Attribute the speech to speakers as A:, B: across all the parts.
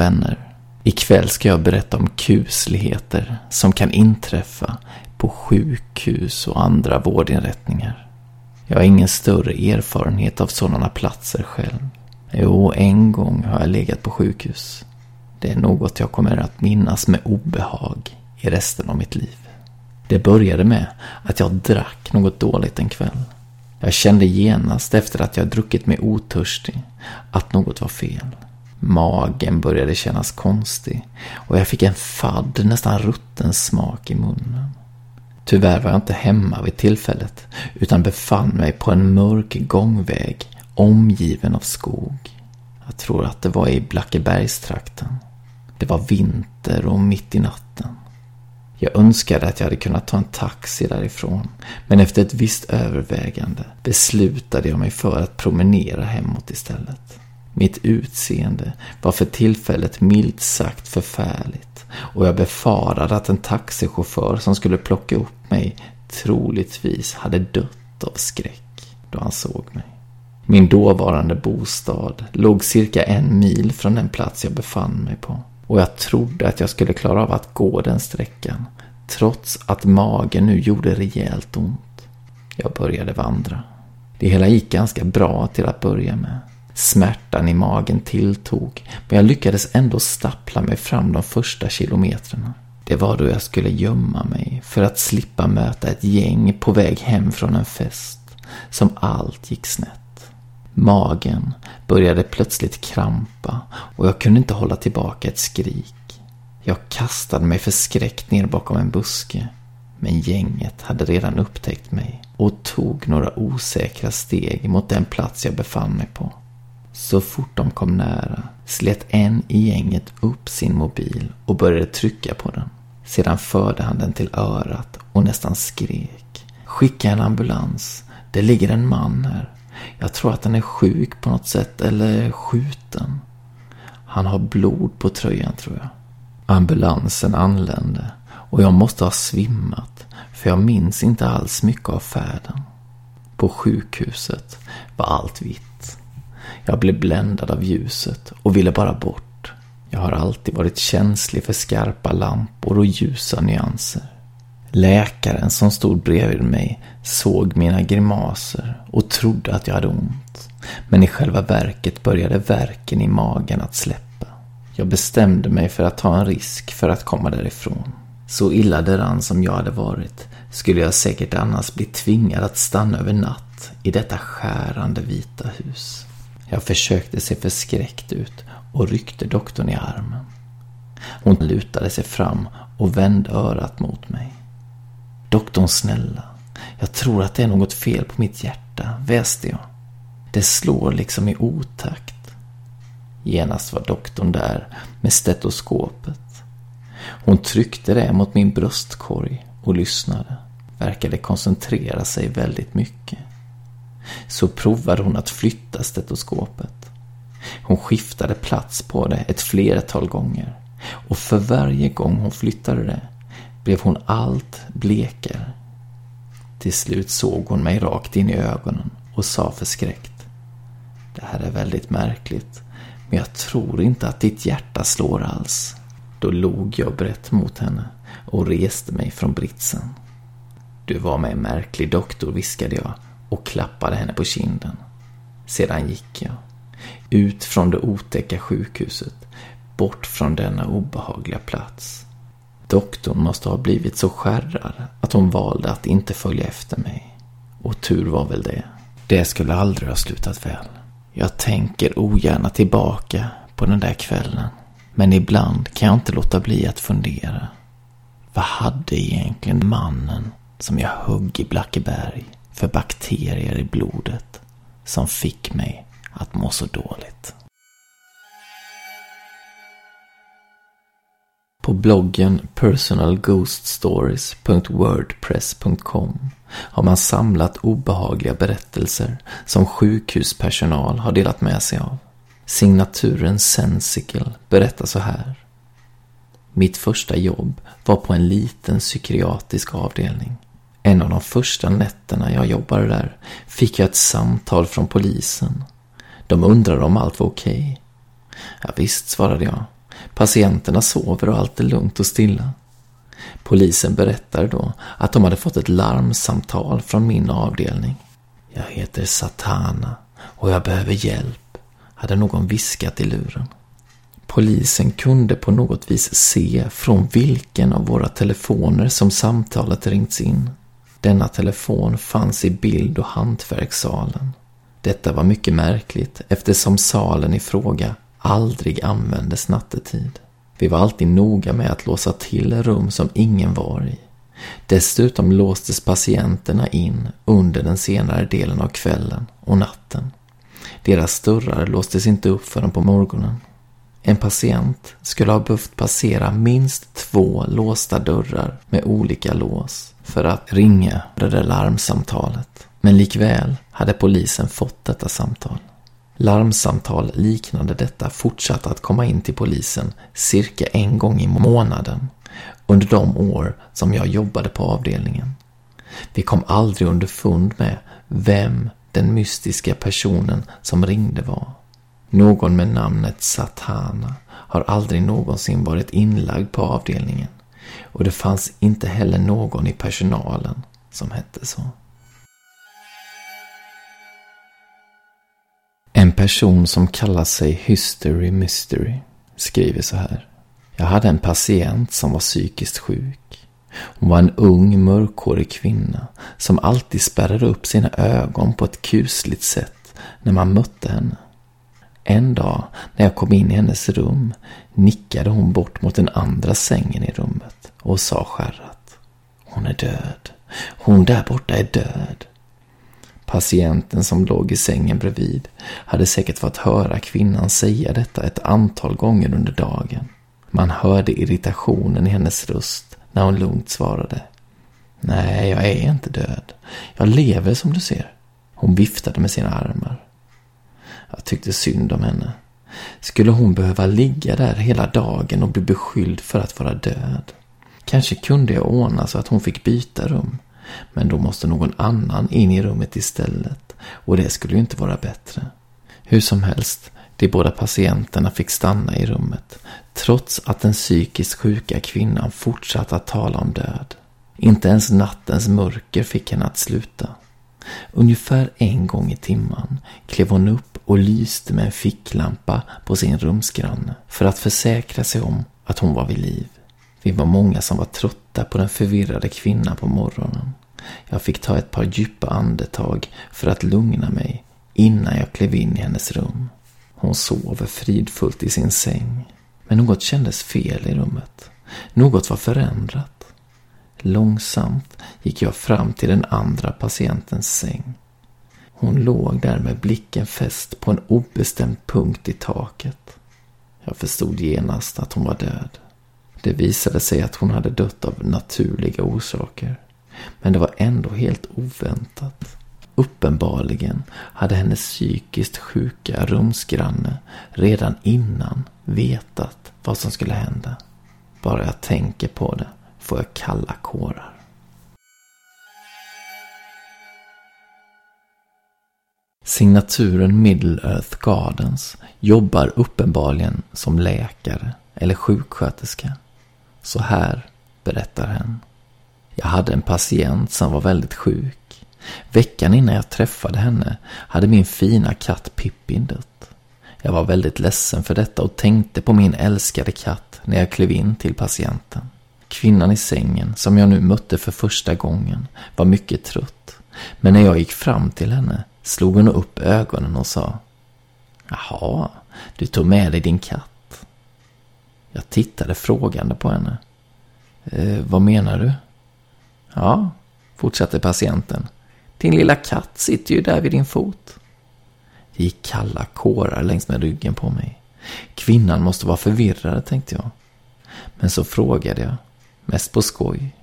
A: Vänner, ikväll ska jag berätta om kusligheter som kan inträffa på sjukhus och andra vårdinrättningar. Jag har ingen större erfarenhet av sådana platser själv. Jo, en gång har jag legat på sjukhus. Det är något jag kommer att minnas med obehag i resten av mitt liv. Det började med att jag drack något dåligt en kväll. Jag kände genast efter att jag druckit mig otörstig att något var fel. Magen började kännas konstig och jag fick en fadd, nästan rutten smak i munnen. Tyvärr var jag inte hemma vid tillfället utan befann mig på en mörk gångväg omgiven av skog. Jag tror att det var i Blackebergstrakten. Det var vinter och mitt i natten. Jag önskade att jag hade kunnat ta en taxi därifrån, men efter ett visst övervägande beslutade jag mig för att promenera hemåt istället. Mitt utseende var för tillfället milt sagt förfärligt och jag befarade att en taxichaufför som skulle plocka upp mig troligtvis hade dött av skräck då han såg mig. Min dåvarande bostad låg cirka en mil från den plats jag befann mig på och jag trodde att jag skulle klara av att gå den sträckan trots att magen nu gjorde rejält ont. Jag började vandra. Det hela gick ganska bra till att börja med. Smärtan i magen tilltog, men jag lyckades ändå stappla mig fram de första kilometrarna. Det var då jag skulle gömma mig för att slippa möta ett gäng på väg hem från en fest, som allt gick snett. Magen började plötsligt krampa och jag kunde inte hålla tillbaka ett skrik. Jag kastade mig förskräckt ner bakom en buske, men gänget hade redan upptäckt mig och tog några osäkra steg mot den plats jag befann mig på. Så fort de kom nära slet en i gänget upp sin mobil och började trycka på den. Sedan förde han den till örat och nästan skrek. Skicka en ambulans. Det ligger en man här. Jag tror att han är sjuk på något sätt eller skjuten. Han har blod på tröjan tror jag. Ambulansen anlände och jag måste ha svimmat för jag minns inte alls mycket av färden. På sjukhuset var allt vitt. Jag blev bländad av ljuset och ville bara bort. Jag har alltid varit känslig för skarpa lampor och ljusa nyanser. Läkaren som stod bredvid mig såg mina grimaser och trodde att jag hade ont. Men i själva verket började verken i magen att släppa. Jag bestämde mig för att ta en risk för att komma därifrån. Så illa däran som jag hade varit skulle jag säkert annars bli tvingad att stanna över natt i detta skärande vita hus. Jag försökte se förskräckt ut och ryckte doktorn i armen. Hon lutade sig fram och vände örat mot mig. Doktorn snälla, jag tror att det är något fel på mitt hjärta, väste jag. Det slår liksom i otakt. Genast var doktorn där med stetoskopet. Hon tryckte det mot min bröstkorg och lyssnade. Verkade koncentrera sig väldigt mycket så provade hon att flytta stetoskopet. Hon skiftade plats på det ett flertal gånger och för varje gång hon flyttade det blev hon allt blekare. Till slut såg hon mig rakt in i ögonen och sa förskräckt. Det här är väldigt märkligt, men jag tror inte att ditt hjärta slår alls. Då log jag brett mot henne och reste mig från britsen. Du var med en märklig doktor, viskade jag och klappade henne på kinden. Sedan gick jag. Ut från det otäcka sjukhuset. Bort från denna obehagliga plats. Doktorn måste ha blivit så skärrad att hon valde att inte följa efter mig. Och tur var väl det. Det skulle aldrig ha slutat väl. Jag tänker ogärna tillbaka på den där kvällen. Men ibland kan jag inte låta bli att fundera. Vad hade egentligen mannen som jag högg i Blackeberg för bakterier i blodet som fick mig att må så dåligt? På bloggen personalghoststories.wordpress.com har man samlat obehagliga berättelser som sjukhuspersonal har delat med sig av. Signaturen Sensical berättar så här. Mitt första jobb var på en liten psykiatrisk avdelning. En av de första nätterna jag jobbade där fick jag ett samtal från polisen. De undrade om allt var okej. Okay. Ja, visst, svarade jag. Patienterna sover och allt är lugnt och stilla. Polisen berättade då att de hade fått ett larmsamtal från min avdelning. Jag heter Satana och jag behöver hjälp, hade någon viskat i luren. Polisen kunde på något vis se från vilken av våra telefoner som samtalet ringts in. Denna telefon fanns i bild och hantverkssalen. Detta var mycket märkligt eftersom salen i fråga aldrig användes nattetid. Vi var alltid noga med att låsa till rum som ingen var i. Dessutom låstes patienterna in under den senare delen av kvällen och natten. Deras dörrar låstes inte upp förrän på morgonen. En patient skulle ha behövt passera minst två låsta dörrar med olika lås för att ringa det där larmsamtalet. Men likväl hade polisen fått detta samtal. Larmsamtal liknande detta fortsatte att komma in till polisen cirka en gång i månaden under de år som jag jobbade på avdelningen. Vi kom aldrig underfund med vem den mystiska personen som ringde var. Någon med namnet Satana har aldrig någonsin varit inlagd på avdelningen och det fanns inte heller någon i personalen som hette så. En person som kallar sig Hystery Mystery skriver så här. Jag hade en patient som var psykiskt sjuk. Hon var en ung mörkhårig kvinna som alltid spärrade upp sina ögon på ett kusligt sätt när man mötte henne. En dag när jag kom in i hennes rum nickade hon bort mot den andra sängen i rummet och sa skärrat. Hon är död. Hon där borta är död. Patienten som låg i sängen bredvid hade säkert fått höra kvinnan säga detta ett antal gånger under dagen. Man hörde irritationen i hennes röst när hon lugnt svarade. Nej, jag är inte död. Jag lever som du ser. Hon viftade med sina armar. Jag tyckte synd om henne. Skulle hon behöva ligga där hela dagen och bli beskylld för att vara död? Kanske kunde jag ordna så att hon fick byta rum. Men då måste någon annan in i rummet istället. Och det skulle ju inte vara bättre. Hur som helst, de båda patienterna fick stanna i rummet. Trots att den psykiskt sjuka kvinnan fortsatte att tala om död. Inte ens nattens mörker fick henne att sluta. Ungefär en gång i timman klev hon upp och lyste med en ficklampa på sin rumsgranne för att försäkra sig om att hon var vid liv. Vi var många som var trötta på den förvirrade kvinnan på morgonen. Jag fick ta ett par djupa andetag för att lugna mig innan jag klev in i hennes rum. Hon sov fridfullt i sin säng. Men något kändes fel i rummet. Något var förändrat. Långsamt gick jag fram till den andra patientens säng. Hon låg där med blicken fäst på en obestämd punkt i taket. Jag förstod genast att hon var död. Det visade sig att hon hade dött av naturliga orsaker. Men det var ändå helt oväntat. Uppenbarligen hade hennes psykiskt sjuka rumsgranne redan innan vetat vad som skulle hända. Bara jag tänker på det får jag kalla kårar. Signaturen Middle Earth Gardens jobbar uppenbarligen som läkare eller sjuksköterska. Så här berättar hen. Jag hade en patient som var väldigt sjuk. Veckan innan jag träffade henne hade min fina katt Pippin dött. Jag var väldigt ledsen för detta och tänkte på min älskade katt när jag klev in till patienten. Kvinnan i sängen, som jag nu mötte för första gången, var mycket trött. Men när jag gick fram till henne slog hon upp ögonen och sa Jaha, du tog med dig din katt. Jag tittade frågande på henne. Eh, vad menar du? Ja, fortsatte patienten. Din lilla katt sitter ju där vid din fot. Det gick kalla kårar längs med ryggen på mig. Kvinnan måste vara förvirrad, tänkte jag. Men så frågade jag, mest på skoj.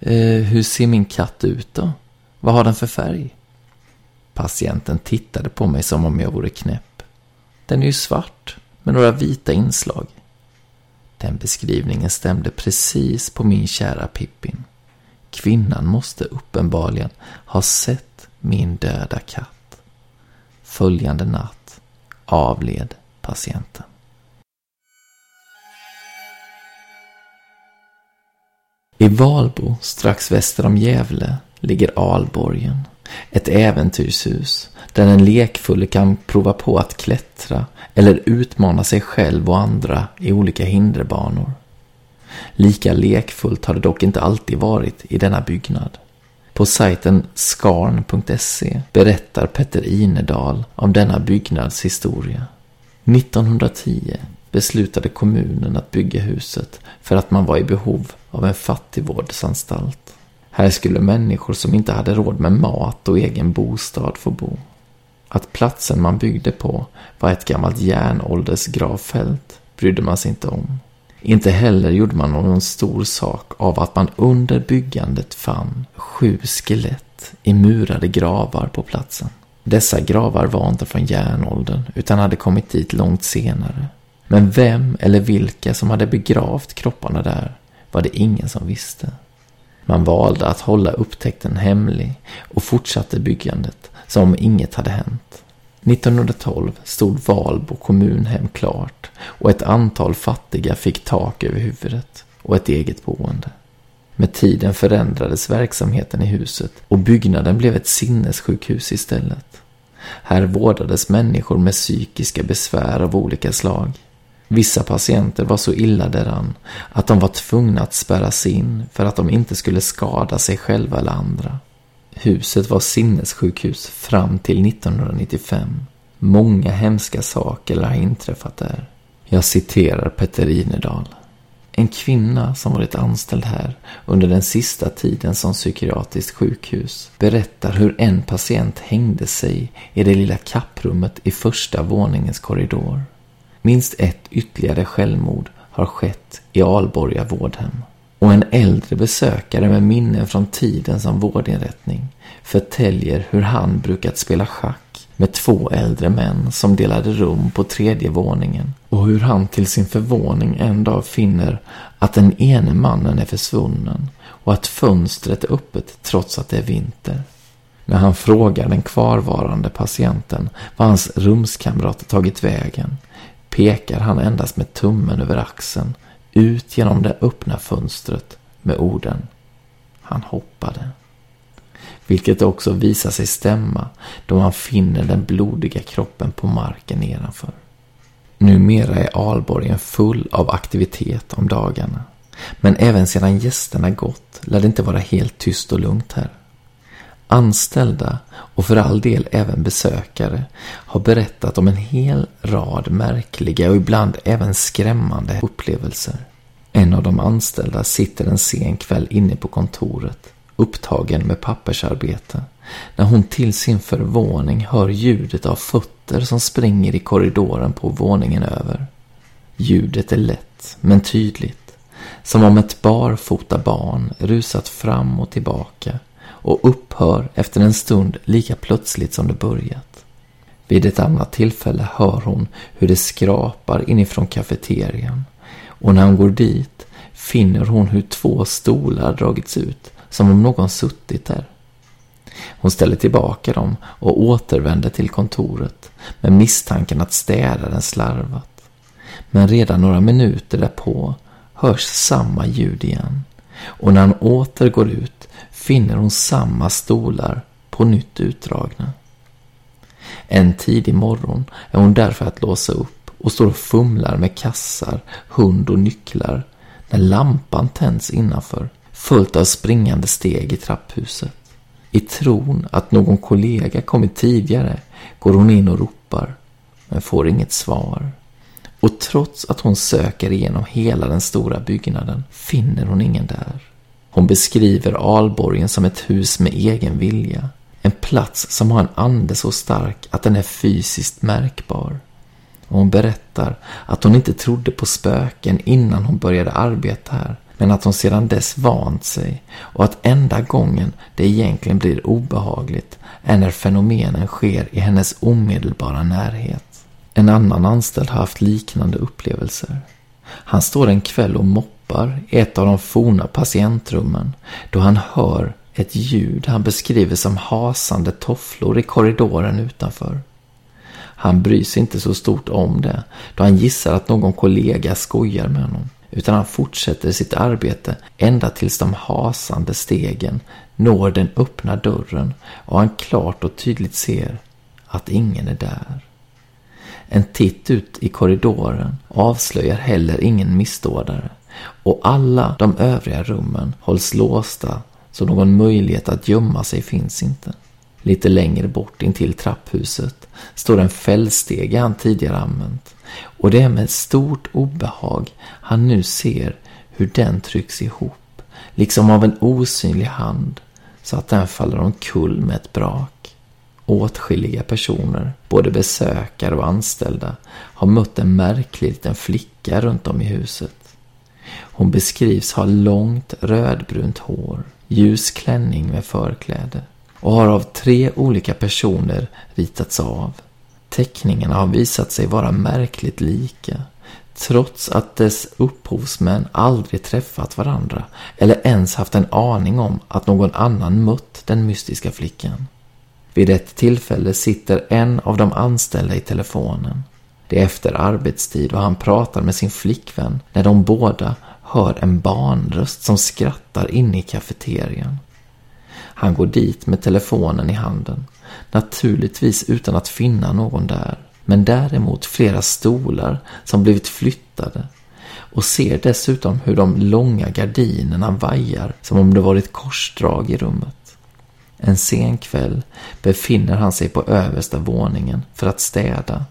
A: Eh, hur ser min katt ut då? Vad har den för färg? Patienten tittade på mig som om jag vore knäpp. Den är ju svart med några vita inslag. Den beskrivningen stämde precis på min kära Pippin. Kvinnan måste uppenbarligen ha sett min döda katt. Följande natt avled patienten. I Valbo, strax väster om Gävle, ligger Alborgen. Ett äventyrshus där en lekfull kan prova på att klättra eller utmana sig själv och andra i olika hinderbanor. Lika lekfullt har det dock inte alltid varit i denna byggnad. På sajten skarn.se berättar Petter Inedal om denna byggnads historia. 1910 beslutade kommunen att bygga huset för att man var i behov av en fattigvårdsanstalt. Här skulle människor som inte hade råd med mat och egen bostad få bo. Att platsen man byggde på var ett gammalt järnåldersgravfält brydde man sig inte om. Inte heller gjorde man någon stor sak av att man under byggandet fann sju skelett i murade gravar på platsen. Dessa gravar var inte från järnåldern utan hade kommit dit långt senare. Men vem eller vilka som hade begravt kropparna där var det ingen som visste. Man valde att hålla upptäckten hemlig och fortsatte byggandet som om inget hade hänt. 1912 stod Valbo kommunhem klart och ett antal fattiga fick tak över huvudet och ett eget boende. Med tiden förändrades verksamheten i huset och byggnaden blev ett sinnessjukhus istället. Här vårdades människor med psykiska besvär av olika slag. Vissa patienter var så illa däran att de var tvungna att spärras in för att de inte skulle skada sig själva eller andra. Huset var sinnessjukhus fram till 1995. Många hemska saker har inträffat där. Jag citerar Petter Inedal. En kvinna som varit anställd här under den sista tiden som psykiatriskt sjukhus berättar hur en patient hängde sig i det lilla kapprummet i första våningens korridor. Minst ett ytterligare självmord har skett i Alborga vårdhem. Och en äldre besökare med minnen från tiden som vårdinrättning förtäljer hur han brukat spela schack med två äldre män som delade rum på tredje våningen och hur han till sin förvåning en dag finner att den ene mannen är försvunnen och att fönstret är öppet trots att det är vinter. När han frågar den kvarvarande patienten var hans rumskamrat tagit vägen pekar han endast med tummen över axeln ut genom det öppna fönstret med orden Han hoppade. Vilket också visar sig stämma då han finner den blodiga kroppen på marken nedanför. Numera är Alborgen full av aktivitet om dagarna. Men även sedan gästerna gått lär det inte vara helt tyst och lugnt här. Anställda och för all del även besökare har berättat om en hel rad märkliga och ibland även skrämmande upplevelser. En av de anställda sitter en sen kväll inne på kontoret, upptagen med pappersarbete, när hon till sin förvåning hör ljudet av fötter som springer i korridoren på våningen över. Ljudet är lätt, men tydligt, som om ett barfota barn rusat fram och tillbaka och upphör efter en stund lika plötsligt som det börjat. Vid ett annat tillfälle hör hon hur det skrapar inifrån kafeterian och när hon går dit finner hon hur två stolar dragits ut som om någon suttit där. Hon ställer tillbaka dem och återvänder till kontoret med misstanken att städaren slarvat. Men redan några minuter därpå hörs samma ljud igen och när han åter går ut finner hon samma stolar på nytt utdragna. En tidig morgon är hon därför att låsa upp och står och fumlar med kassar, hund och nycklar när lampan tänds innanför, följt av springande steg i trapphuset. I tron att någon kollega kommit tidigare går hon in och ropar, men får inget svar. Och trots att hon söker igenom hela den stora byggnaden finner hon ingen där. Hon beskriver Alborgen som ett hus med egen vilja. En plats som har en ande så stark att den är fysiskt märkbar. Och hon berättar att hon inte trodde på spöken innan hon började arbeta här. Men att hon sedan dess vant sig och att enda gången det egentligen blir obehagligt är när fenomenen sker i hennes omedelbara närhet. En annan anställd har haft liknande upplevelser. Han står en kväll och moppar i ett av de forna patientrummen då han hör ett ljud han beskriver som hasande tofflor i korridoren utanför. Han bryr sig inte så stort om det då han gissar att någon kollega skojar med honom utan han fortsätter sitt arbete ända tills de hasande stegen når den öppna dörren och han klart och tydligt ser att ingen är där. En titt ut i korridoren avslöjar heller ingen missdådare och alla de övriga rummen hålls låsta så någon möjlighet att gömma sig finns inte. Lite längre bort intill trapphuset står en fällstege han tidigare använt och det är med stort obehag han nu ser hur den trycks ihop, liksom av en osynlig hand, så att den faller omkull med ett brak. Åtskilliga personer, både besökare och anställda, har mött en märklig liten flicka runt om i huset. Hon beskrivs ha långt rödbrunt hår, ljus klänning med förkläde och har av tre olika personer ritats av. Teckningarna har visat sig vara märkligt lika, trots att dess upphovsmän aldrig träffat varandra eller ens haft en aning om att någon annan mött den mystiska flickan. Vid ett tillfälle sitter en av de anställda i telefonen. Det är efter arbetstid och han pratar med sin flickvän när de båda hör en barnröst som skrattar inne i kafeterian. Han går dit med telefonen i handen, naturligtvis utan att finna någon där, men däremot flera stolar som blivit flyttade och ser dessutom hur de långa gardinerna vajar som om det varit korsdrag i rummet. En sen kväll befinner han sig på översta våningen för att städa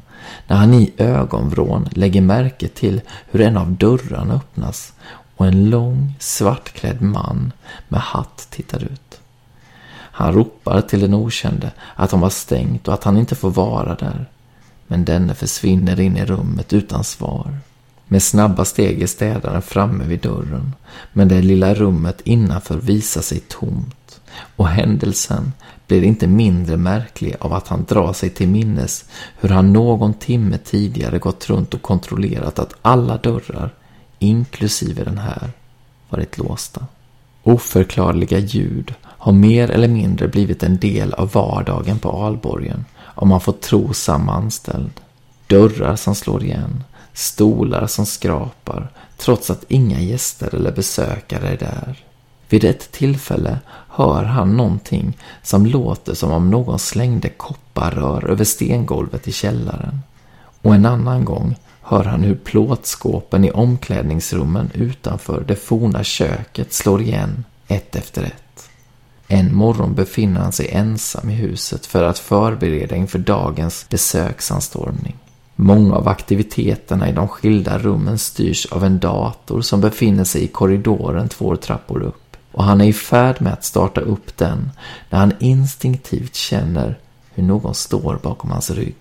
A: när han i ögonvrån lägger märke till hur en av dörrarna öppnas och en lång svartklädd man med hatt tittar ut. Han ropar till den okände att de har stängt och att han inte får vara där. Men denne försvinner in i rummet utan svar. Med snabba steg är städaren framme vid dörren, men det lilla rummet innanför visar sig tomt. Och händelsen blir inte mindre märklig av att han drar sig till minnes hur han någon timme tidigare gått runt och kontrollerat att alla dörrar, inklusive den här, varit låsta. Oförklarliga ljud har mer eller mindre blivit en del av vardagen på Alborgen om man får tro samma anställd. Dörrar som slår igen, stolar som skrapar trots att inga gäster eller besökare är där. Vid ett tillfälle hör han någonting som låter som om någon slängde kopparrör över stengolvet i källaren. Och en annan gång hör han hur plåtskåpen i omklädningsrummen utanför det forna köket slår igen ett efter ett. En morgon befinner han sig ensam i huset för att förbereda inför dagens besöksanstormning. Många av aktiviteterna i de skilda rummen styrs av en dator som befinner sig i korridoren två trappor upp. Och han är i färd med att starta upp den när han instinktivt känner hur någon står bakom hans rygg.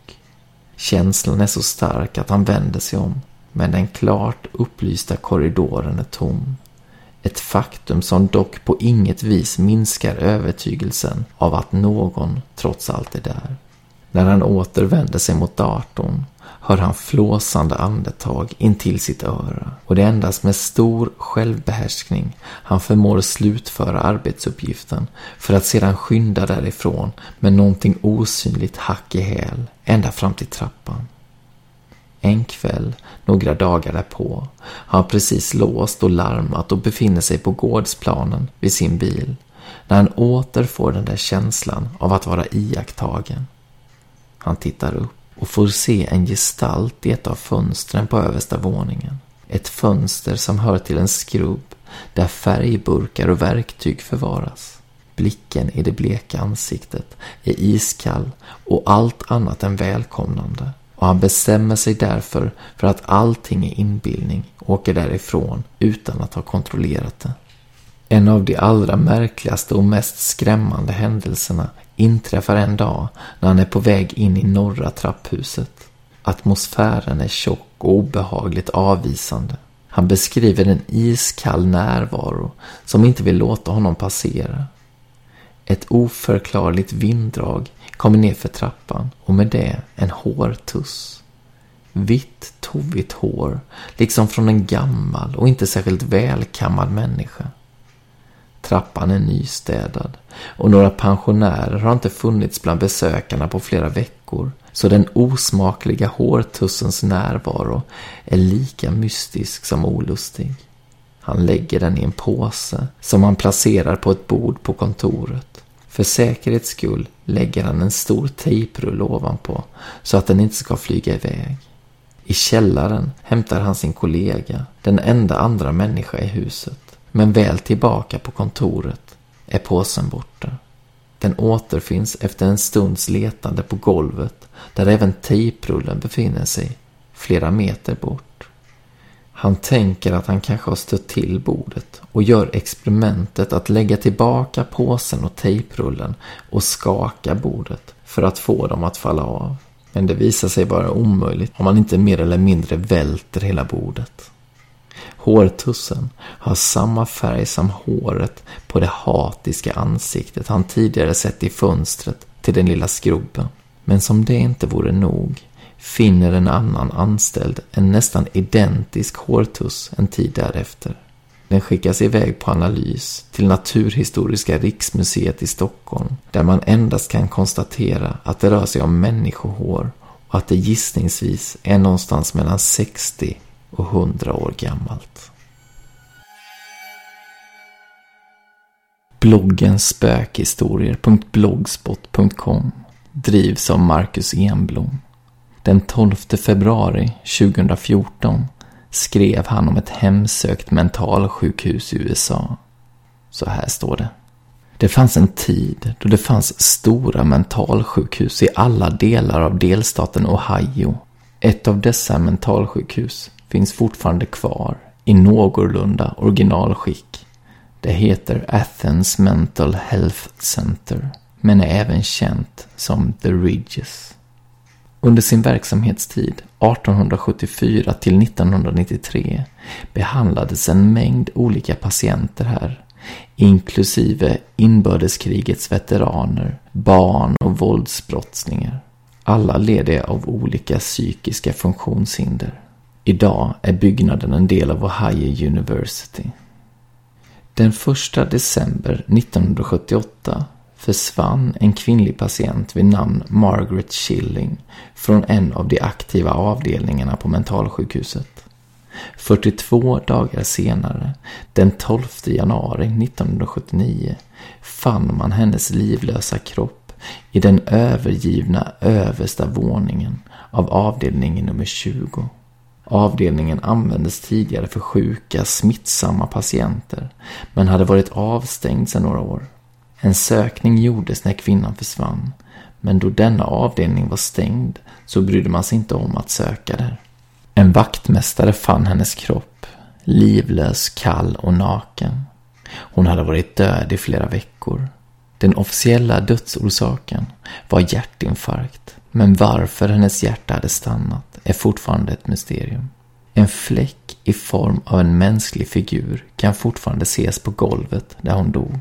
A: Känslan är så stark att han vänder sig om, men den klart upplysta korridoren är tom. Ett faktum som dock på inget vis minskar övertygelsen av att någon trots allt är där. När han åter vänder sig mot datorn hör han flåsande andetag intill sitt öra och det är endast med stor självbehärskning han förmår slutföra arbetsuppgiften för att sedan skynda därifrån med någonting osynligt hack i häl ända fram till trappan. En kväll, några dagar därpå, har han precis låst och larmat och befinner sig på gårdsplanen vid sin bil när han åter får den där känslan av att vara iakttagen. Han tittar upp och får se en gestalt i ett av fönstren på översta våningen. Ett fönster som hör till en skrubb där färgburkar och verktyg förvaras. Blicken i det bleka ansiktet är iskall och allt annat än välkomnande och han bestämmer sig därför för att allting är inbildning och åker därifrån utan att ha kontrollerat det. En av de allra märkligaste och mest skrämmande händelserna inträffar en dag när han är på väg in i norra trapphuset. Atmosfären är tjock och obehagligt avvisande. Han beskriver en iskall närvaro som inte vill låta honom passera. Ett oförklarligt vinddrag kommer ner för trappan och med det en hårtuss. Vitt, tovigt hår, liksom från en gammal och inte särskilt välkammad människa. Trappan är nystädad och några pensionärer har inte funnits bland besökarna på flera veckor så den osmakliga hårtussens närvaro är lika mystisk som olustig. Han lägger den i en påse som han placerar på ett bord på kontoret. För säkerhets skull lägger han en stor tejprulle ovanpå så att den inte ska flyga iväg. I källaren hämtar han sin kollega, den enda andra människa i huset. Men väl tillbaka på kontoret är påsen borta. Den återfinns efter en stunds letande på golvet där även tejprullen befinner sig, flera meter bort. Han tänker att han kanske har stött till bordet och gör experimentet att lägga tillbaka påsen och tejprullen och skaka bordet för att få dem att falla av. Men det visar sig vara omöjligt om man inte mer eller mindre välter hela bordet. Hårtussen har samma färg som håret på det hatiska ansiktet han tidigare sett i fönstret till den lilla skrubben. Men som det inte vore nog finner en annan anställd en nästan identisk hårtuss en tid därefter. Den skickas iväg på analys till Naturhistoriska riksmuseet i Stockholm där man endast kan konstatera att det rör sig om människohår och att det gissningsvis är någonstans mellan 60 och 100 år gammalt. Bloggen spökhistorier.blogspot.com drivs av Marcus Enblom. Den 12 februari 2014 skrev han om ett hemsökt mentalsjukhus i USA. Så här står det. Det fanns en tid då det fanns stora mentalsjukhus i alla delar av delstaten Ohio. Ett av dessa mentalsjukhus finns fortfarande kvar i någorlunda originalskick. Det heter Athens Mental Health Center, men är även känt som The Ridges. Under sin verksamhetstid 1874 till 1993 behandlades en mängd olika patienter här, inklusive inbördeskrigets veteraner, barn och våldsbrottslingar. Alla led av olika psykiska funktionshinder. Idag är byggnaden en del av Ohio University. Den 1 december 1978 försvann en kvinnlig patient vid namn Margaret Schilling från en av de aktiva avdelningarna på mentalsjukhuset. 42 dagar senare, den 12 januari 1979, fann man hennes livlösa kropp i den övergivna översta våningen av avdelning nummer 20. Avdelningen användes tidigare för sjuka, smittsamma patienter, men hade varit avstängd sedan några år. En sökning gjordes när kvinnan försvann, men då denna avdelning var stängd så brydde man sig inte om att söka där. En vaktmästare fann hennes kropp, livlös, kall och naken. Hon hade varit död i flera veckor. Den officiella dödsorsaken var hjärtinfarkt, men varför hennes hjärta hade stannat är fortfarande ett mysterium. En fläck i form av en mänsklig figur kan fortfarande ses på golvet där hon dog.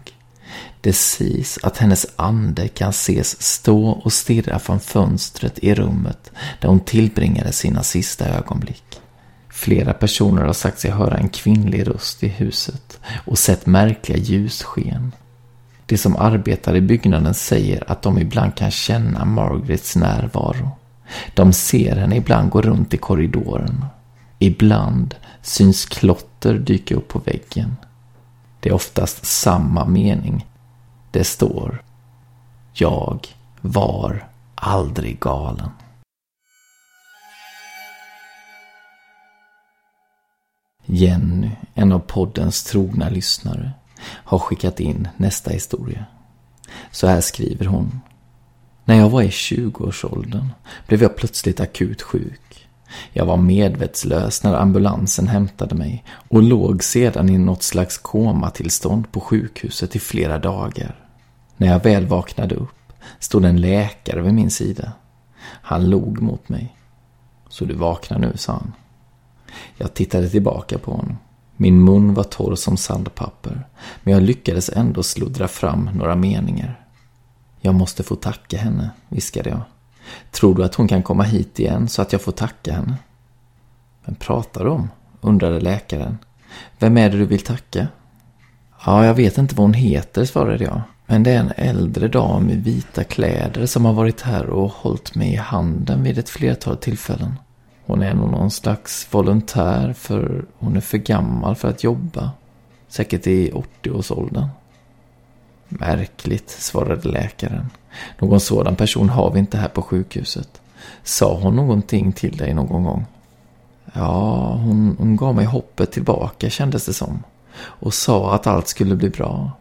A: Det sägs att hennes ande kan ses stå och stirra från fönstret i rummet där hon tillbringade sina sista ögonblick. Flera personer har sagt sig höra en kvinnlig röst i huset och sett märkliga ljussken. De som arbetar i byggnaden säger att de ibland kan känna Margarets närvaro. De ser henne ibland gå runt i korridoren. Ibland syns klotter dyka upp på väggen. Det är oftast samma mening. Det står Jag var aldrig galen. Jenny, en av poddens trogna lyssnare, har skickat in nästa historia. Så här skriver hon. När jag var i 20-årsåldern blev jag plötsligt akut sjuk. Jag var medvetslös när ambulansen hämtade mig och låg sedan i något slags komatillstånd på sjukhuset i flera dagar. När jag väl vaknade upp stod en läkare vid min sida. Han log mot mig. Så du vaknar nu, sa han. Jag tittade tillbaka på honom. Min mun var torr som sandpapper, men jag lyckades ändå sluddra fram några meningar. Jag måste få tacka henne, viskade jag. Tror du att hon kan komma hit igen så att jag får tacka henne? Vem pratar du om? undrade läkaren. Vem är det du vill tacka? Ja, jag vet inte vad hon heter, svarade jag. Men det är en äldre dam i vita kläder som har varit här och hållit mig i handen vid ett flertal tillfällen. Hon är nog någon slags volontär för hon är för gammal för att jobba. Säkert i 80-årsåldern. Märkligt, svarade läkaren. Någon sådan person har vi inte här på sjukhuset. Sa hon någonting till dig någon gång? Ja, hon, hon gav mig hoppet tillbaka kändes det som. Och sa att allt skulle bli bra.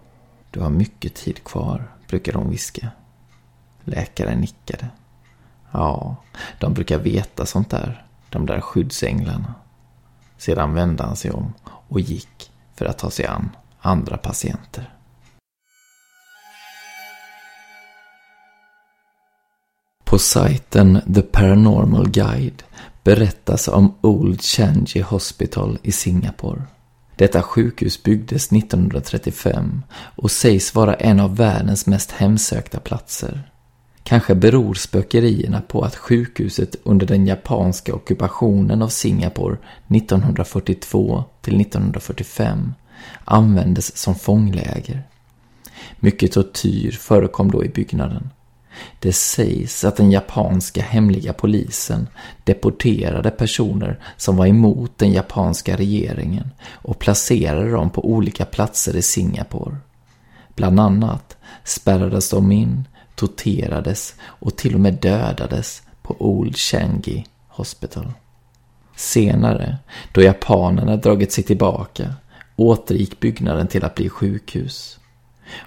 A: Du har mycket tid kvar, brukade hon viska. Läkaren nickade. Ja, de brukar veta sånt där, de där skyddsänglarna. Sedan vände han sig om och gick för att ta sig an andra patienter. På sajten The Paranormal Guide berättas om Old Changi Hospital i Singapore. Detta sjukhus byggdes 1935 och sägs vara en av världens mest hemsökta platser. Kanske beror spökerierna på att sjukhuset under den japanska ockupationen av Singapore 1942 till 1945 användes som fångläger. Mycket tortyr förekom då i byggnaden. Det sägs att den japanska hemliga polisen deporterade personer som var emot den japanska regeringen och placerade dem på olika platser i Singapore. Bland annat spärrades de in, torterades och till och med dödades på Old Changi Hospital. Senare, då japanerna dragit sig tillbaka, återgick byggnaden till att bli sjukhus.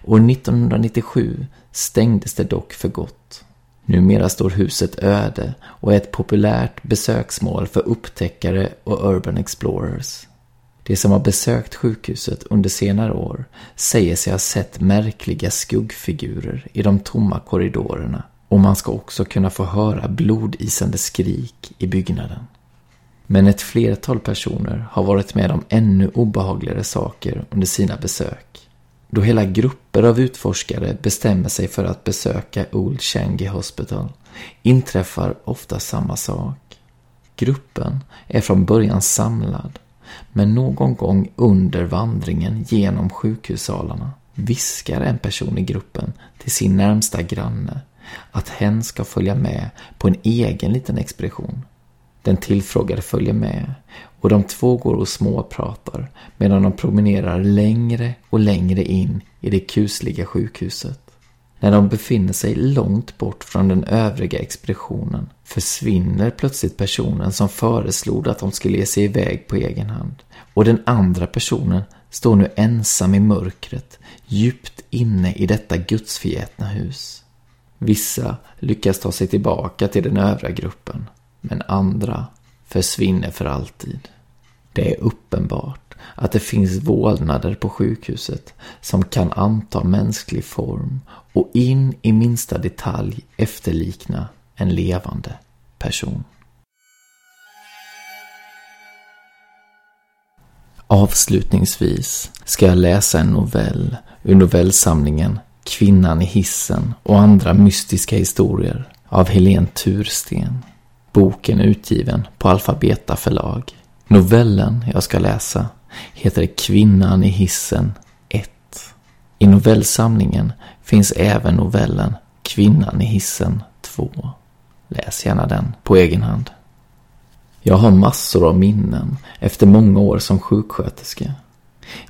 A: År 1997 stängdes det dock för gott. Numera står huset öde och är ett populärt besöksmål för upptäckare och urban explorers. De som har besökt sjukhuset under senare år säger sig ha sett märkliga skuggfigurer i de tomma korridorerna och man ska också kunna få höra blodisande skrik i byggnaden. Men ett flertal personer har varit med om ännu obehagligare saker under sina besök. Då hela grupper av utforskare bestämmer sig för att besöka Old Changi Hospital inträffar ofta samma sak. Gruppen är från början samlad, men någon gång under vandringen genom sjukhussalarna viskar en person i gruppen till sin närmsta granne att hen ska följa med på en egen liten expedition. Den tillfrågade följer med och de två går och småpratar medan de promenerar längre och längre in i det kusliga sjukhuset. När de befinner sig långt bort från den övriga expeditionen försvinner plötsligt personen som föreslog att de skulle ge sig iväg på egen hand. Och den andra personen står nu ensam i mörkret, djupt inne i detta gudsförgätna hus. Vissa lyckas ta sig tillbaka till den övriga gruppen men andra försvinner för alltid. Det är uppenbart att det finns vålnader på sjukhuset som kan anta mänsklig form och in i minsta detalj efterlikna en levande person. Avslutningsvis ska jag läsa en novell ur novellsamlingen Kvinnan i hissen och andra mystiska historier av Helene Tursten. Boken är utgiven på Alfabeta förlag. Novellen jag ska läsa heter Kvinnan i hissen 1. I novellsamlingen finns även novellen Kvinnan i hissen 2. Läs gärna den på egen hand. Jag har massor av minnen efter många år som sjuksköterska.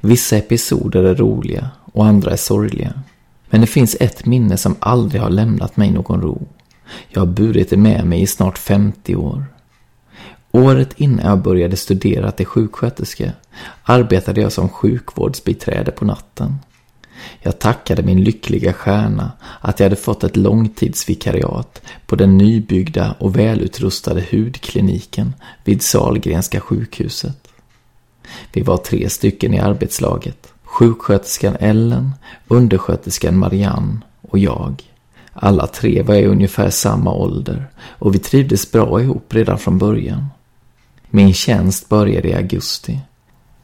A: Vissa episoder är roliga och andra är sorgliga. Men det finns ett minne som aldrig har lämnat mig någon ro. Jag har burit det med mig i snart 50 år. Året innan jag började studera till sjuksköterska arbetade jag som sjukvårdsbiträde på natten. Jag tackade min lyckliga stjärna att jag hade fått ett långtidsvikariat på den nybyggda och välutrustade hudkliniken vid Salgrenska sjukhuset. Vi var tre stycken i arbetslaget. Sjuksköterskan Ellen, undersköterskan Marianne och jag. Alla tre var i ungefär samma ålder och vi trivdes bra ihop redan från början. Min tjänst började i augusti.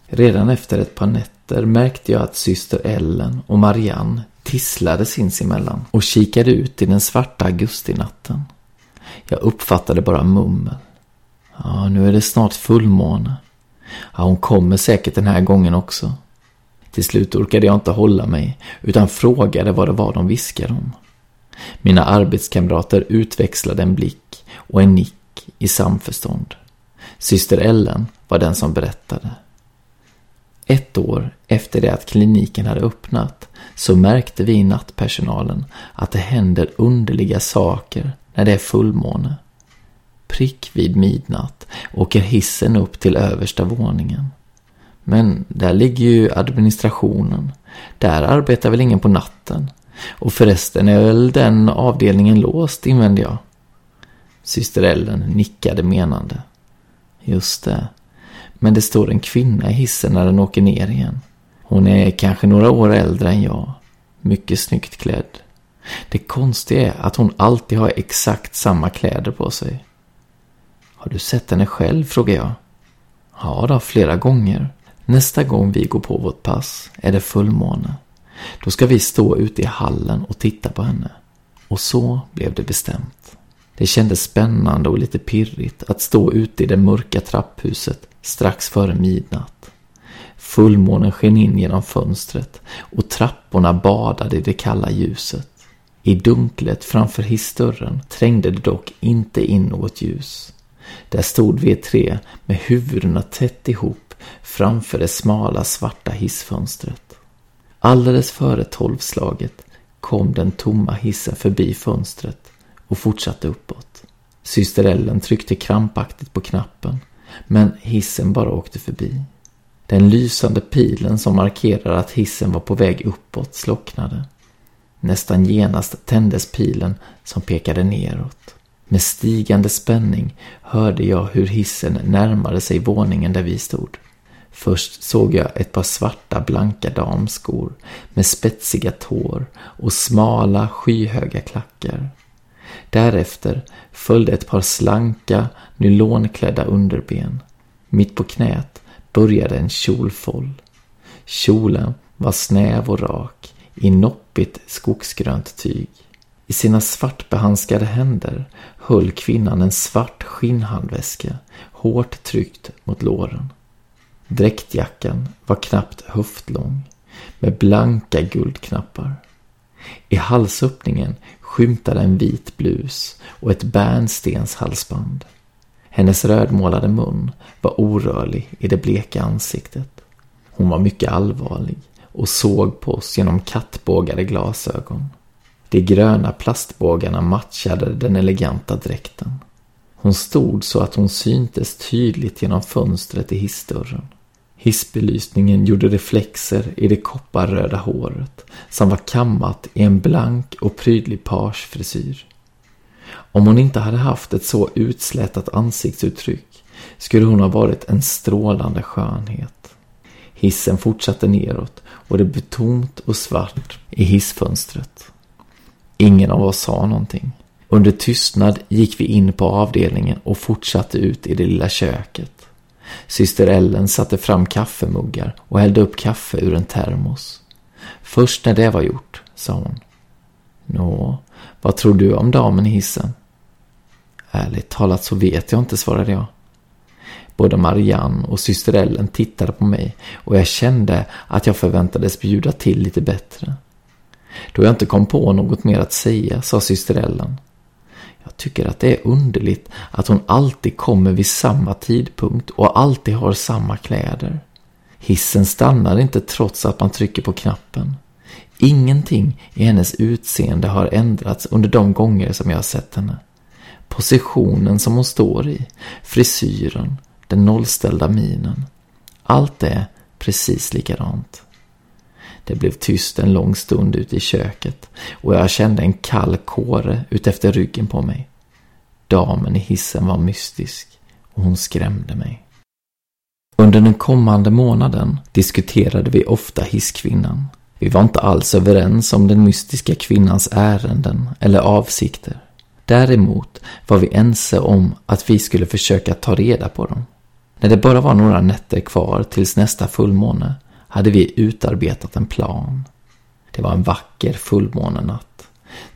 A: Redan efter ett par nätter märkte jag att syster Ellen och Marianne tisslade sinsemellan och kikade ut i den svarta augustinatten. Jag uppfattade bara mummel. Ja, nu är det snart fullmåne. Ja, hon kommer säkert den här gången också. Till slut orkade jag inte hålla mig utan frågade vad det var de viskade om. Mina arbetskamrater utväxlade en blick och en nick i samförstånd. Syster Ellen var den som berättade. Ett år efter det att kliniken hade öppnat så märkte vi i nattpersonalen att det händer underliga saker när det är fullmåne. Prick vid midnatt åker hissen upp till översta våningen. Men där ligger ju administrationen. Där arbetar väl ingen på natten. Och förresten är väl den avdelningen låst, invände jag. Syster Ellen nickade menande. Just det. Men det står en kvinna i hissen när den åker ner igen. Hon är kanske några år äldre än jag. Mycket snyggt klädd. Det konstiga är att hon alltid har exakt samma kläder på sig. Har du sett henne själv? frågar jag. Ja då, flera gånger. Nästa gång vi går på vårt pass är det fullmåne. Då ska vi stå ute i hallen och titta på henne. Och så blev det bestämt. Det kändes spännande och lite pirrigt att stå ute i det mörka trapphuset strax före midnatt. Fullmånen sken in genom fönstret och trapporna badade i det kalla ljuset. I dunklet framför hissdörren trängde det dock inte in något ljus. Där stod vi tre med huvudena tätt ihop framför det smala svarta hissfönstret. Alldeles före tolvslaget kom den tomma hissen förbi fönstret och fortsatte uppåt. Syster Ellen tryckte krampaktigt på knappen, men hissen bara åkte förbi. Den lysande pilen som markerade att hissen var på väg uppåt slocknade. Nästan genast tändes pilen som pekade neråt. Med stigande spänning hörde jag hur hissen närmade sig våningen där vi stod. Först såg jag ett par svarta blanka damskor med spetsiga tår och smala skyhöga klackar. Därefter följde ett par slanka, nylonklädda underben. Mitt på knät började en kjolfoll. Kjolen var snäv och rak i noppigt skogsgrönt tyg. I sina svartbehandskade händer höll kvinnan en svart skinnhandväska hårt tryckt mot låren. Dräktjackan var knappt höftlång med blanka guldknappar. I halsöppningen skymtade en vit blus och ett bärnstenshalsband. Hennes rödmålade mun var orörlig i det bleka ansiktet. Hon var mycket allvarlig och såg på oss genom kattbågade glasögon. De gröna plastbågarna matchade den eleganta dräkten. Hon stod så att hon syntes tydligt genom fönstret i hissdörren. Hissbelysningen gjorde reflexer i det kopparröda håret som var kammat i en blank och prydlig pagefrisyr. Om hon inte hade haft ett så utslätat ansiktsuttryck skulle hon ha varit en strålande skönhet. Hissen fortsatte neråt och det blev tomt och svart i hissfönstret. Ingen av oss sa någonting. Under tystnad gick vi in på avdelningen och fortsatte ut i det lilla köket. Syster Ellen satte fram kaffemuggar och hällde upp kaffe ur en termos. Först när det var gjort, sa hon. Nå, vad tror du om damen i hissen? Ärligt talat så vet jag inte, svarade jag. Både Marianne och syster Ellen tittade på mig och jag kände att jag förväntades bjuda till lite bättre. Då jag inte kom på något mer att säga sa syster Ellen. Jag tycker att det är underligt att hon alltid kommer vid samma tidpunkt och alltid har samma kläder. Hissen stannar inte trots att man trycker på knappen. Ingenting i hennes utseende har ändrats under de gånger som jag har sett henne. Positionen som hon står i, frisyren, den nollställda minen. Allt är precis likadant. Det blev tyst en lång stund ute i köket och jag kände en kall kåre utefter ryggen på mig. Damen i hissen var mystisk och hon skrämde mig. Under den kommande månaden diskuterade vi ofta hisskvinnan. Vi var inte alls överens om den mystiska kvinnans ärenden eller avsikter. Däremot var vi ense om att vi skulle försöka ta reda på dem. När det bara var några nätter kvar tills nästa fullmåne hade vi utarbetat en plan. Det var en vacker fullmånenatt.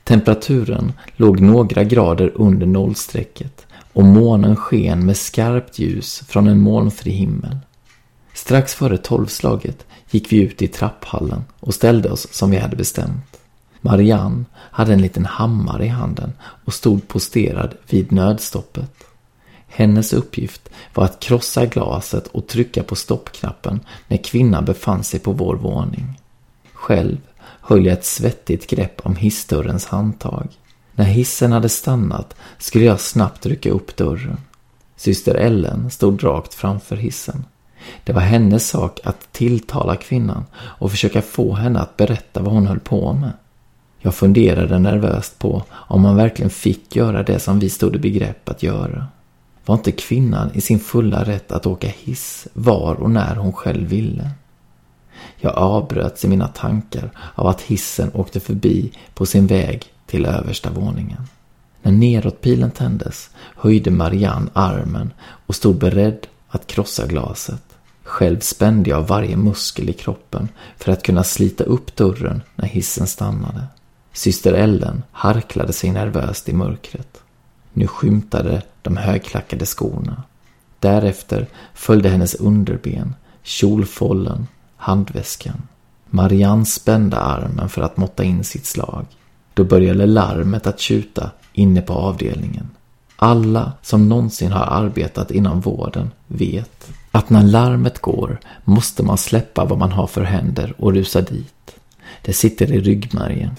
A: Temperaturen låg några grader under nollstrecket och månen sken med skarpt ljus från en molnfri himmel. Strax före tolvslaget gick vi ut i trapphallen och ställde oss som vi hade bestämt. Marianne hade en liten hammare i handen och stod posterad vid nödstoppet. Hennes uppgift var att krossa glaset och trycka på stoppknappen när kvinnan befann sig på vår våning. Själv höll jag ett svettigt grepp om hissdörrens handtag. När hissen hade stannat skulle jag snabbt rycka upp dörren. Syster Ellen stod rakt framför hissen. Det var hennes sak att tilltala kvinnan och försöka få henne att berätta vad hon höll på med. Jag funderade nervöst på om man verkligen fick göra det som vi stod i begrepp att göra. Var inte kvinnan i sin fulla rätt att åka hiss var och när hon själv ville? Jag avbröts i mina tankar av att hissen åkte förbi på sin väg till översta våningen. När nedåtpilen tändes höjde Marianne armen och stod beredd att krossa glaset. Själv spände jag varje muskel i kroppen för att kunna slita upp dörren när hissen stannade. Syster Ellen harklade sig nervöst i mörkret. Nu skymtade de högklackade skorna. Därefter följde hennes underben, kjolfållen, handväskan. Marianne spände armen för att måtta in sitt slag. Då började larmet att tjuta inne på avdelningen. Alla som någonsin har arbetat inom vården vet att när larmet går måste man släppa vad man har för händer och rusa dit. Det sitter i ryggmärgen.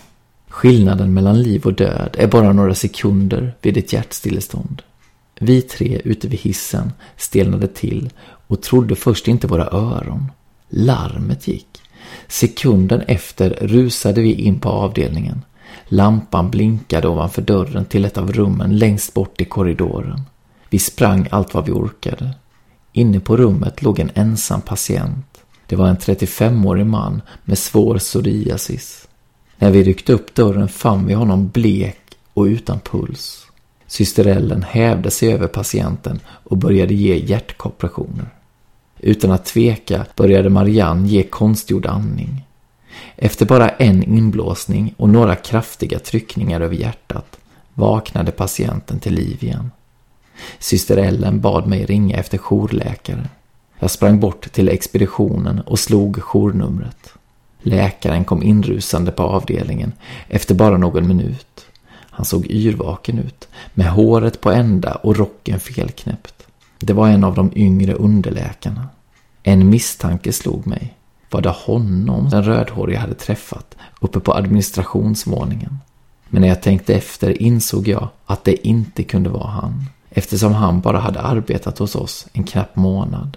A: Skillnaden mellan liv och död är bara några sekunder vid ett hjärtstillestånd. Vi tre ute vid hissen stelnade till och trodde först inte våra öron. Larmet gick. Sekunden efter rusade vi in på avdelningen. Lampan blinkade ovanför dörren till ett av rummen längst bort i korridoren. Vi sprang allt vad vi orkade. Inne på rummet låg en ensam patient. Det var en 35-årig man med svår psoriasis. När vi ryckte upp dörren fann vi honom blek och utan puls. Syster Ellen hävde sig över patienten och började ge hjärtkompressioner. Utan att tveka började Marianne ge konstgjord andning. Efter bara en inblåsning och några kraftiga tryckningar över hjärtat vaknade patienten till liv igen. Syster Ellen bad mig ringa efter jourläkare. Jag sprang bort till expeditionen och slog journumret. Läkaren kom inrusande på avdelningen efter bara någon minut. Han såg yrvaken ut, med håret på ända och rocken felknäppt. Det var en av de yngre underläkarna. En misstanke slog mig. Var det honom den rödhåriga hade träffat uppe på administrationsvåningen? Men när jag tänkte efter insåg jag att det inte kunde vara han, eftersom han bara hade arbetat hos oss en knapp månad.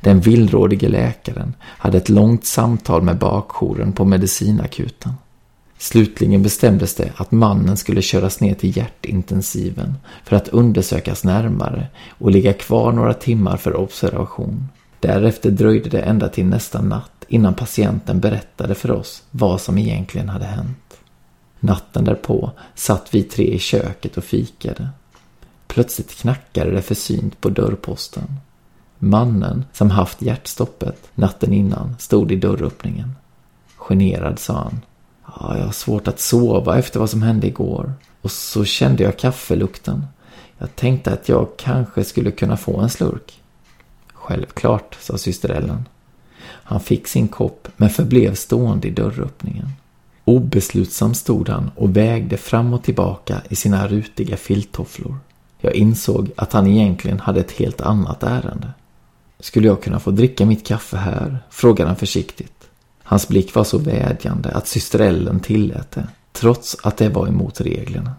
A: Den villrådige läkaren hade ett långt samtal med bakjouren på medicinakuten. Slutligen bestämdes det att mannen skulle köras ner till hjärtintensiven för att undersökas närmare och ligga kvar några timmar för observation. Därefter dröjde det ända till nästa natt innan patienten berättade för oss vad som egentligen hade hänt. Natten därpå satt vi tre i köket och fikade. Plötsligt knackade det försynt på dörrposten. Mannen som haft hjärtstoppet natten innan stod i dörröppningen. Generad sa han. Ja, jag har svårt att sova efter vad som hände igår. Och så kände jag kaffelukten. Jag tänkte att jag kanske skulle kunna få en slurk. Självklart, sa syster Ellen. Han fick sin kopp men förblev stående i dörröppningen. Obeslutsam stod han och vägde fram och tillbaka i sina rutiga filttofflor. Jag insåg att han egentligen hade ett helt annat ärende. Skulle jag kunna få dricka mitt kaffe här? frågade han försiktigt. Hans blick var så vädjande att syster Ellen tillät det, trots att det var emot reglerna.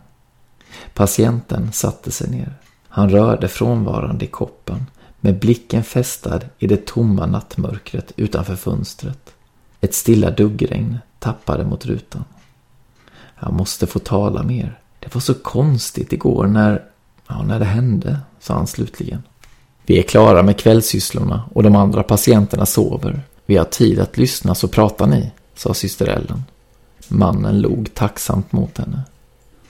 A: Patienten satte sig ner. Han rörde frånvarande i koppen, med blicken fästad i det tomma nattmörkret utanför fönstret. Ett stilla duggregn tappade mot rutan. Jag måste få tala mer. Det var så konstigt igår när, ja, när det hände, sa han slutligen. Vi är klara med kvällssysslorna och de andra patienterna sover. Vi har tid att lyssna så pratar ni, sa syster Ellen. Mannen log tacksamt mot henne.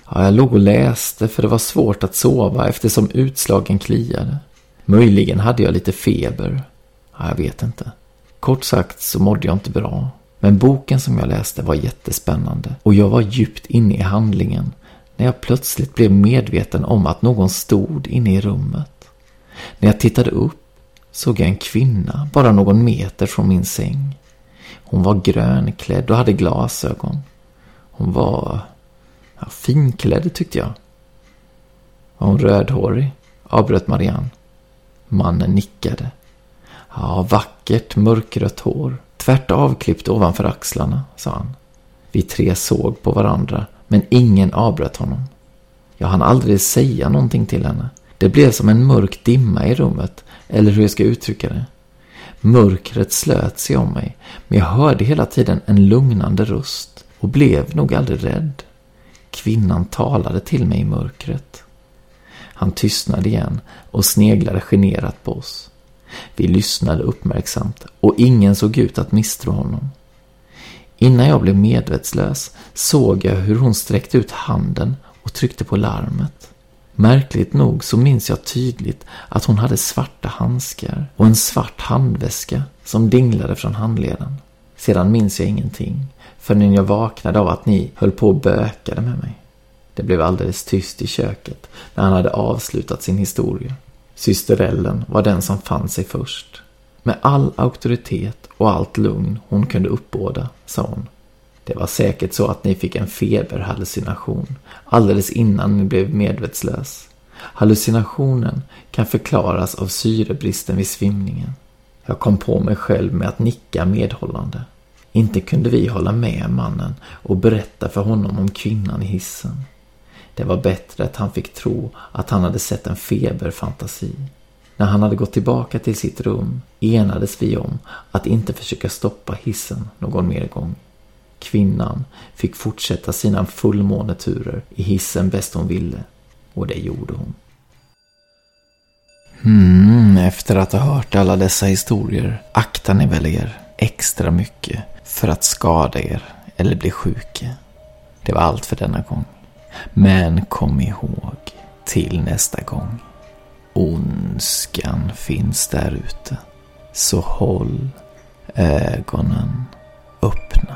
A: Ja, jag låg och läste för det var svårt att sova eftersom utslagen kliade. Möjligen hade jag lite feber. Ja, jag vet inte. Kort sagt så mådde jag inte bra. Men boken som jag läste var jättespännande och jag var djupt inne i handlingen när jag plötsligt blev medveten om att någon stod inne i rummet. När jag tittade upp såg jag en kvinna bara någon meter från min säng. Hon var grönklädd och hade glasögon. Hon var ja, finklädd tyckte jag. Var hon rödhårig? avbröt Marianne. Mannen nickade. Ja, vackert mörkrött hår. Tvärt avklippt ovanför axlarna, sa han. Vi tre såg på varandra, men ingen avbröt honom. Jag hann aldrig säga någonting till henne. Det blev som en mörk dimma i rummet, eller hur jag ska uttrycka det. Mörkret slöt sig om mig, men jag hörde hela tiden en lugnande röst och blev nog aldrig rädd. Kvinnan talade till mig i mörkret. Han tystnade igen och sneglade generat på oss. Vi lyssnade uppmärksamt och ingen såg ut att misstro honom. Innan jag blev medvetslös såg jag hur hon sträckte ut handen och tryckte på larmet. Märkligt nog så minns jag tydligt att hon hade svarta handskar och en svart handväska som dinglade från handleden. Sedan minns jag ingenting förrän jag vaknade av att ni höll på och bökade med mig. Det blev alldeles tyst i köket när han hade avslutat sin historia. Syster Ellen var den som fann sig först. Med all auktoritet och allt lugn hon kunde uppbåda, sa hon. Det var säkert så att ni fick en feberhallucination alldeles innan ni blev medvetslös. Hallucinationen kan förklaras av syrebristen vid svimningen. Jag kom på mig själv med att nicka medhållande. Inte kunde vi hålla med mannen och berätta för honom om kvinnan i hissen. Det var bättre att han fick tro att han hade sett en feberfantasi. När han hade gått tillbaka till sitt rum enades vi om att inte försöka stoppa hissen någon mer gång. Kvinnan fick fortsätta sina fullmåneturer i hissen bäst hon ville. Och det gjorde hon. Mm, efter att ha hört alla dessa historier aktar ni väl er extra mycket för att skada er eller bli sjuka. Det var allt för denna gång. Men kom ihåg, till nästa gång. Ondskan finns där ute. Så håll ögonen öppna.